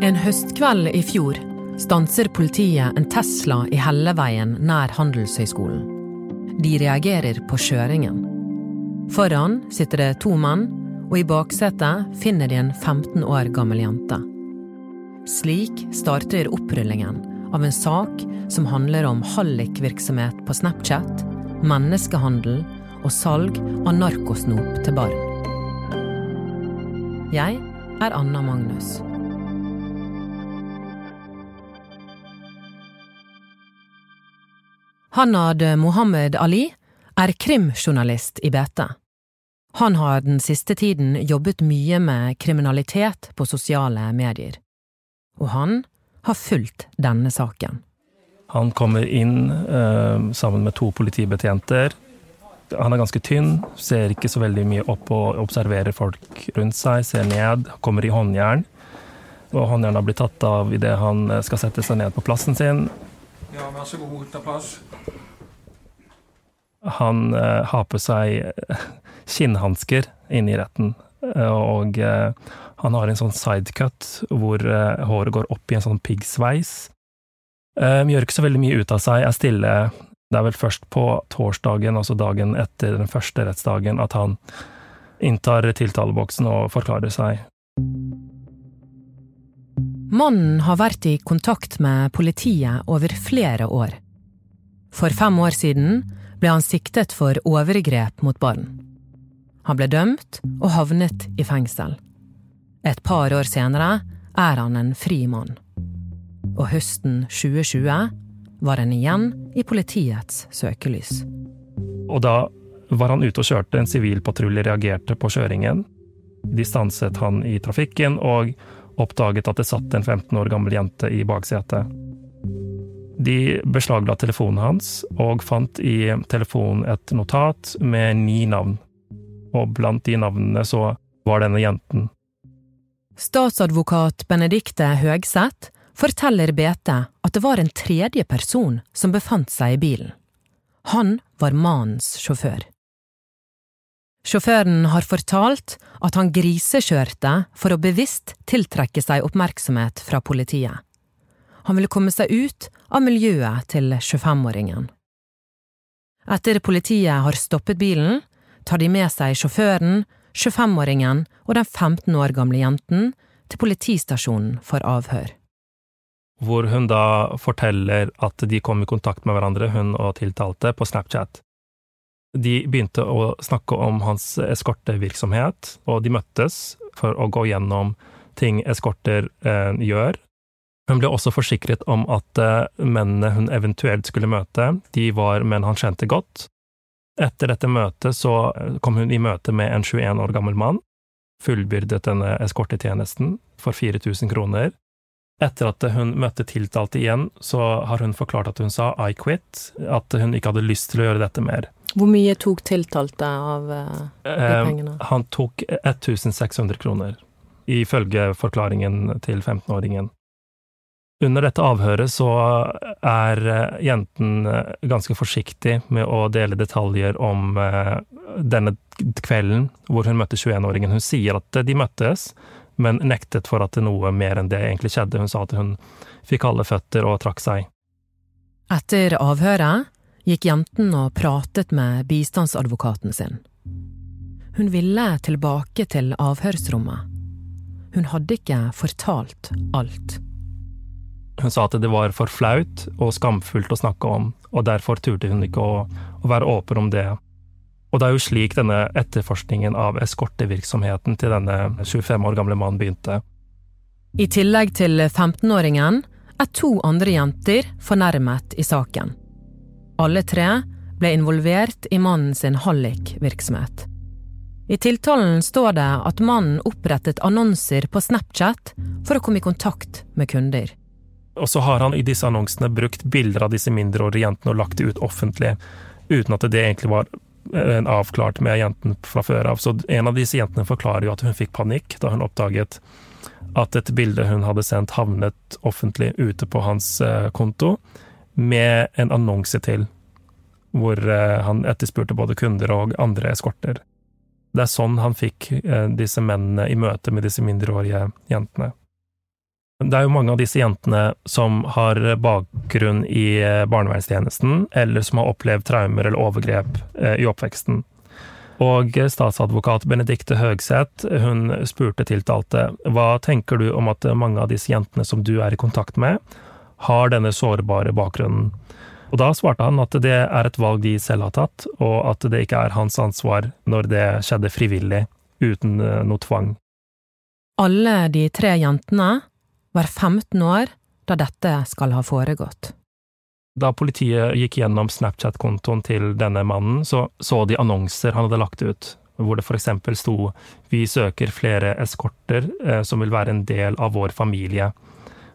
En høstkveld i fjor stanser politiet en Tesla i Helleveien nær Handelshøyskolen. De reagerer på kjøringen. Foran sitter det to menn, og i baksetet finner de en 15 år gammel jente. Slik starter opprullingen av en sak som handler om hallikvirksomhet på Snapchat, menneskehandel og salg av narkosnop til barn. Jeg er Anna Magnus. Hanad Mohammed Ali er krimjournalist i BT. Han har den siste tiden jobbet mye med kriminalitet på sosiale medier. Og han har fulgt denne saken. Han kommer inn eh, sammen med to politibetjenter. Han er ganske tynn, ser ikke så veldig mye opp og observerer folk rundt seg, ser ned, kommer i håndjern. Og håndjernet har blitt tatt av idet han skal sette seg ned på plassen sin. Ja, vær så god, ta plass. Han eh, har på seg kinnhansker inne i retten, eh, og eh, han har en sånn sidecut hvor eh, håret går opp i en sånn piggsveis. Eh, gjør ikke så veldig mye ut av seg, er stille. Det er vel først på torsdagen, altså dagen etter den første rettsdagen, at han inntar tiltaleboksen og forklarer seg. Mannen har vært i kontakt med politiet over flere år. For fem år siden ble han siktet for overgrep mot barn. Han ble dømt og havnet i fengsel. Et par år senere er han en fri mann. Og høsten 2020 var han igjen i politiets søkelys. Og da var han ute og kjørte, en sivilpatrulje reagerte på kjøringen. De stanset han i trafikken og oppdaget at det satt en 15 år gammel jente i baksetet. De beslagla telefonen hans og fant i telefonen et notat med ni navn. Og blant de navnene så var denne jenten. Statsadvokat Benedikte Høgseth forteller BT at det var en tredje person som befant seg i bilen. Han var mannens sjåfør. Sjåføren har fortalt at han grisekjørte for å bevisst tiltrekke seg oppmerksomhet fra politiet. Han ville komme seg ut av miljøet til 25-åringen. Etter politiet har stoppet bilen, tar de med seg sjåføren, 25-åringen og den 15 år gamle jenten til politistasjonen for avhør. Hvor hun da forteller at de kom i kontakt med hverandre, hun og tiltalte, på Snapchat. De begynte å snakke om hans eskortevirksomhet, og de møttes for å gå gjennom ting eskorter eh, gjør. Hun ble også forsikret om at eh, mennene hun eventuelt skulle møte, de var menn han kjente godt. Etter dette møtet så kom hun i møte med en 21 år gammel mann, fullbyrdet denne eskortetjenesten for 4000 kroner. Etter at hun møtte tiltalte igjen, så har hun forklart at hun sa I quit, at hun ikke hadde lyst til å gjøre dette mer. Hvor mye tok tiltalte av uh, de pengene? Eh, han tok 1600 kroner, ifølge forklaringen til 15-åringen. Under dette avhøret så er eh, jenten ganske forsiktig med å dele detaljer om denne kvelden hvor hun møtte 21-åringen. Hun sier at de møttes, men nektet for at det noe mer enn det egentlig skjedde. Hun sa at hun fikk kalde føtter og trakk seg. Etter avhøret gikk jenten og pratet med bistandsadvokaten sin. Hun ville tilbake til avhørsrommet. Hun hadde ikke fortalt alt. Hun sa at det var for flaut og skamfullt å snakke om, og derfor turte hun ikke å, å være åpen om det. Og det er jo slik denne etterforskningen av eskortevirksomheten til denne 25 år gamle mannen begynte. I tillegg til 15-åringen er to andre jenter fornærmet i saken. Alle tre ble involvert i mannen sin hallikvirksomhet. I tiltalen står det at mannen opprettet annonser på Snapchat for å komme i kontakt med kunder. Og så har han i disse annonsene brukt bilder av disse mindreårige jentene og lagt det ut offentlig, uten at det egentlig var eh, avklart med jenten fra før av. Så en av disse jentene forklarer jo at hun fikk panikk da hun oppdaget at et bilde hun hadde sendt, havnet offentlig ute på hans eh, konto, med en annonse til, hvor eh, han etterspurte både kunder og andre eskorter. Det er sånn han fikk disse mennene i møte med disse mindreårige jentene. Det er jo mange av disse jentene som har bakgrunn i barnevernstjenesten, eller som har opplevd traumer eller overgrep i oppveksten. Og statsadvokat Benedicte Høgseth hun spurte tiltalte hva tenker du om at mange av disse jentene som du er i kontakt med, har denne sårbare bakgrunnen. Og da svarte han at det er et valg de selv har tatt, og at det ikke er hans ansvar når det skjedde frivillig, uten eh, noe tvang. Alle de tre jentene var 15 år da dette skal ha foregått. Da politiet gikk gjennom Snapchat-kontoen til denne mannen, så så de annonser han hadde lagt ut, hvor det for eksempel sto 'Vi søker flere eskorter eh, som vil være en del av vår familie'.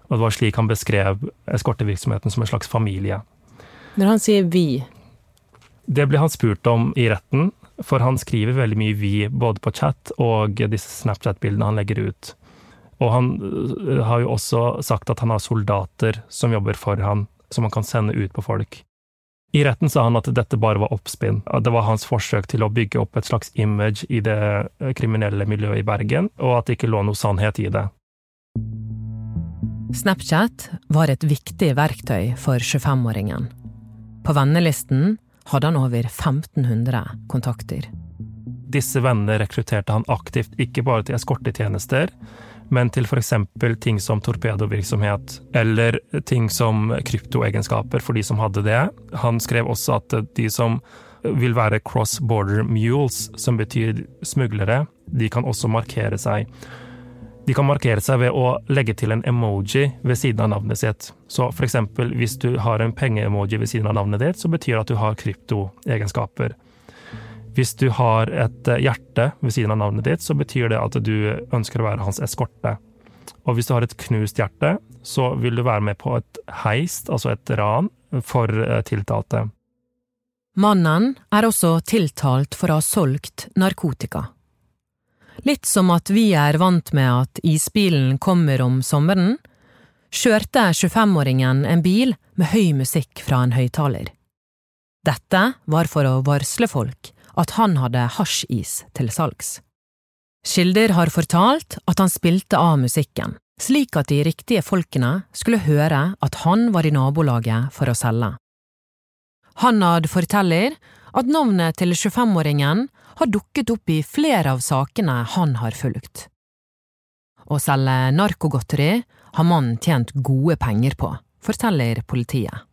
Og det var slik han beskrev eskortevirksomheten som en slags familie. Når han sier 'vi'? Det ble han spurt om i retten, for han skriver veldig mye 'vi' både på chat og disse Snapchat-bildene han legger ut. Og han øh, har jo også sagt at han har soldater som jobber for han, som han kan sende ut på folk. I retten sa han at dette bare var oppspinn, at det var hans forsøk til å bygge opp et slags image i det øh, kriminelle miljøet i Bergen, og at det ikke lå noe sannhet i det. Snapchat var et viktig verktøy for 25-åringen. På vennelisten hadde han over 1500 kontakter. Disse vennene rekrutterte han aktivt ikke bare til eskortetjenester, men til f.eks. ting som torpedovirksomhet, eller ting som kryptoegenskaper for de som hadde det. Han skrev også at de som vil være cross border mules, som betyr smuglere, de kan også markere seg. De kan markere seg ved å legge til en emoji ved siden av navnet sitt. Så eksempel hvis du har en pengeemoji ved siden av navnet ditt, så betyr det at du har kryptoegenskaper. Hvis du har et eh, hjerte ved siden av navnet ditt, så betyr det at du ønsker å være hans eskorte. Og hvis du har et knust hjerte, så vil du være med på et heist, altså et ran, for eh, tiltalte. Mannen er også tiltalt for å ha solgt narkotika. Litt som at vi er vant med at isbilen kommer om sommeren, kjørte 25-åringen en bil med høy musikk fra en høyttaler. Dette var for å varsle folk at han hadde hasjis til salgs. Kilder har fortalt at han spilte av musikken, slik at de riktige folkene skulle høre at han var i nabolaget for å selge. Hanad forteller at navnet til 25-åringen har dukket opp i flere av sakene han har fulgt. Å selge narkogodteri har mannen tjent gode penger på, forteller politiet.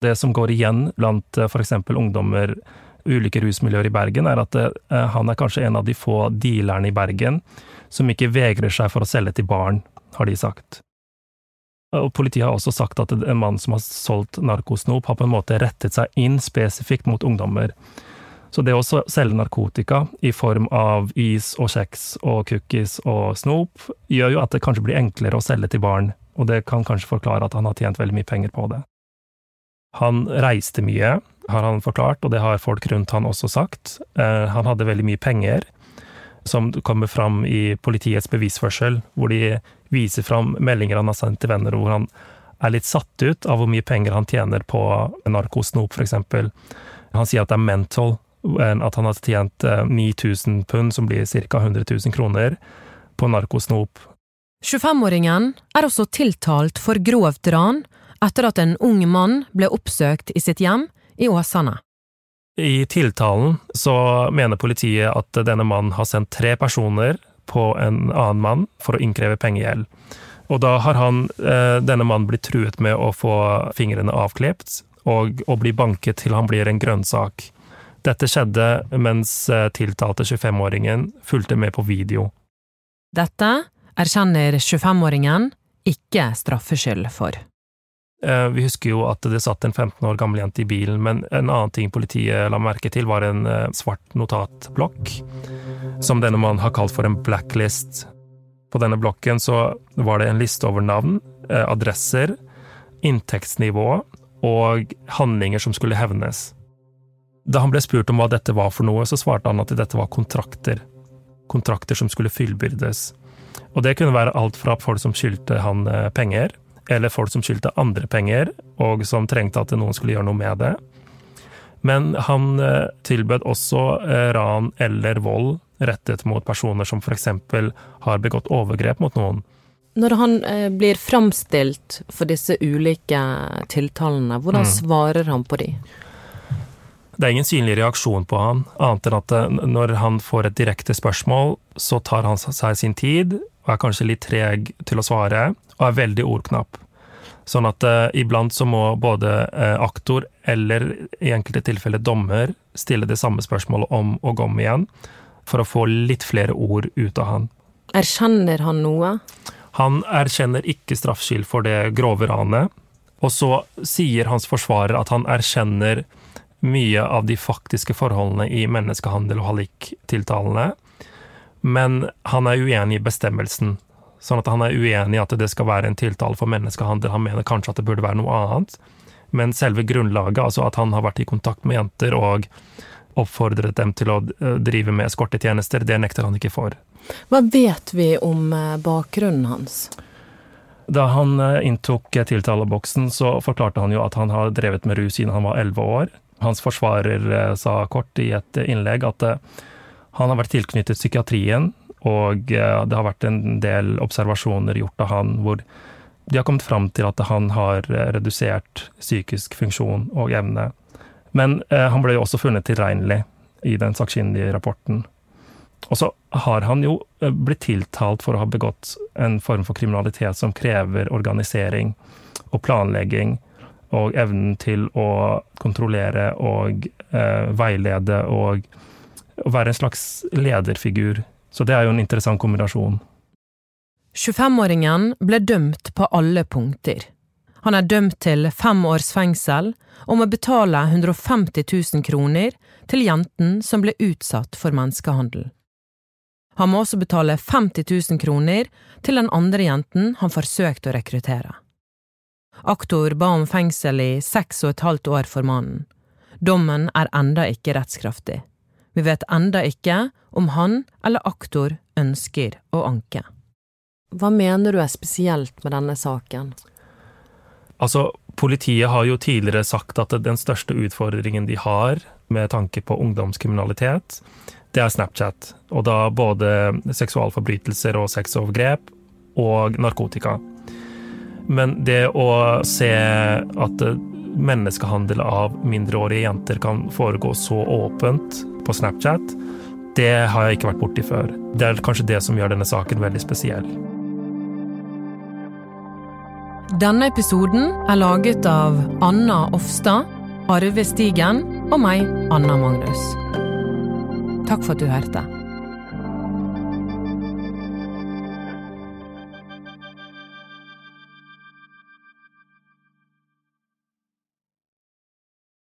Det som går igjen blant f.eks. for eksempel ungdommer ulike rusmiljøer i Bergen, er at eh, han er kanskje en av de få dealerne i Bergen som ikke vegrer seg for å selge til barn, har de sagt. Og Politiet har også sagt at en mann som har solgt narkosnop, har på en måte rettet seg inn spesifikt mot ungdommer. Så det å selge narkotika i form av is og kjeks og cookies og snop, gjør jo at det kanskje blir enklere å selge til barn, og det kan kanskje forklare at han har tjent veldig mye penger på det. Han reiste mye, har han forklart, og det har folk rundt han også sagt. Eh, han hadde veldig mye penger, som kommer fram i politiets bevisførsel, hvor de viser fram meldinger han har sendt til venner, hvor han er litt satt ut av hvor mye penger han tjener på narkosnop, eksempel. Han sier at det er mental, at han hadde tjent 9000 eh, pund, som blir ca. 100 000 kroner, på narkosnop. 25-åringen er også tiltalt for grovt ran etter at en ung mann ble oppsøkt i sitt hjem i Åsane. I tiltalen så mener politiet at denne mannen har sendt tre personer på en annen mann for å innkreve pengegjeld. Og da har han, eh, denne mannen blitt truet med å få fingrene avklipt og å bli banket til han blir en grønnsak. Dette skjedde mens eh, tiltalte 25-åringen fulgte med på video. Dette erkjenner 25-åringen ikke straffskyld for. Eh, vi husker jo at det satt en 15 år gammel jente i bilen, men en annen ting politiet la merke til, var en eh, svart notatblokk, som denne mannen har kalt for en blacklist. På denne blokken så var det en liste over navn, adresser, inntektsnivå og handlinger som skulle hevnes. Da han ble spurt om hva dette var for noe, så svarte han at dette var kontrakter. Kontrakter som skulle fyllbyrdes. Og det kunne være alt fra folk som skyldte han eh, penger, eller folk som skyldte andre penger, og som trengte at noen skulle gjøre noe med det. Men han eh, tilbød også eh, ran eller vold rettet mot personer som eksempel har begått overgrep mot noen. Når han blir framstilt for disse ulike tiltalene, hvordan mm. svarer han på de? Det er ingen synlig reaksjon på han, annet enn at eh, når han får et direkte spørsmål, så tar han seg sin tid, og er kanskje litt treg til å svare, og er veldig ordknapp. Sånn at eh, iblant så må både eh, aktor eller i enkelte tilfeller dommer stille det samme spørsmålet om og om igjen, for å få litt flere ord ut av han. Erkjenner han noe? Han erkjenner ikke straffskyld for det grove ranet. Og så sier hans forsvarer at han erkjenner mye av de faktiske forholdene i menneskehandel- og halliktiltalene, men han er uenig i bestemmelsen. Sånn at han er uenig i at det skal være en tiltale for menneskehandel. Han mener kanskje at det burde være noe annet. Men selve grunnlaget, altså at han har vært i kontakt med jenter og oppfordret dem til å eh, drive med eskortetjenester, det nekter han ikke for. Hva vet vi om eh, bakgrunnen hans? Da han eh, inntok tiltaleboksen, så forklarte han jo at han har drevet med rus siden han var elleve år. Hans forsvarer sa kort i et innlegg at han har vært tilknyttet psykiatrien, og det har vært en del observasjoner gjort av han hvor de har kommet fram til at han har redusert psykisk funksjon og evne. Men eh, han ble jo også funnet tilregnelig i den sakkyndige rapporten. Og så har han jo eh, blitt tiltalt for å ha begått en form for kriminalitet som krever organisering og planlegging og evnen til å kontrollere og eh, veilede og, og være en slags lederfigur. Så det er jo en interessant kombinasjon. 25-åringen ble dømt på alle punkter. Han er dømt til fem års fengsel og må betale 150 000 kroner til jenten som ble utsatt for menneskehandel. Han må også betale 50 000 kroner til den andre jenten han forsøkte å rekruttere. Aktor ba om fengsel i seks og et halvt år for mannen. Dommen er enda ikke rettskraftig. Vi vet enda ikke om han eller aktor ønsker å anke. Hva mener du er spesielt med denne saken? Altså, politiet har jo tidligere sagt at den største utfordringen de har med tanke på ungdomskriminalitet, det er Snapchat. Og da både seksualforbrytelser og sexovergrep og narkotika. Men det å se at menneskehandel av mindreårige jenter kan foregå så åpent på Snapchat, det har jeg ikke vært borti før. Det er kanskje det som gjør denne saken veldig spesiell. Denne episoden er laget av Anna Offstad, Arve Stigen og meg, Anna Magnus. Takk for at du hørte.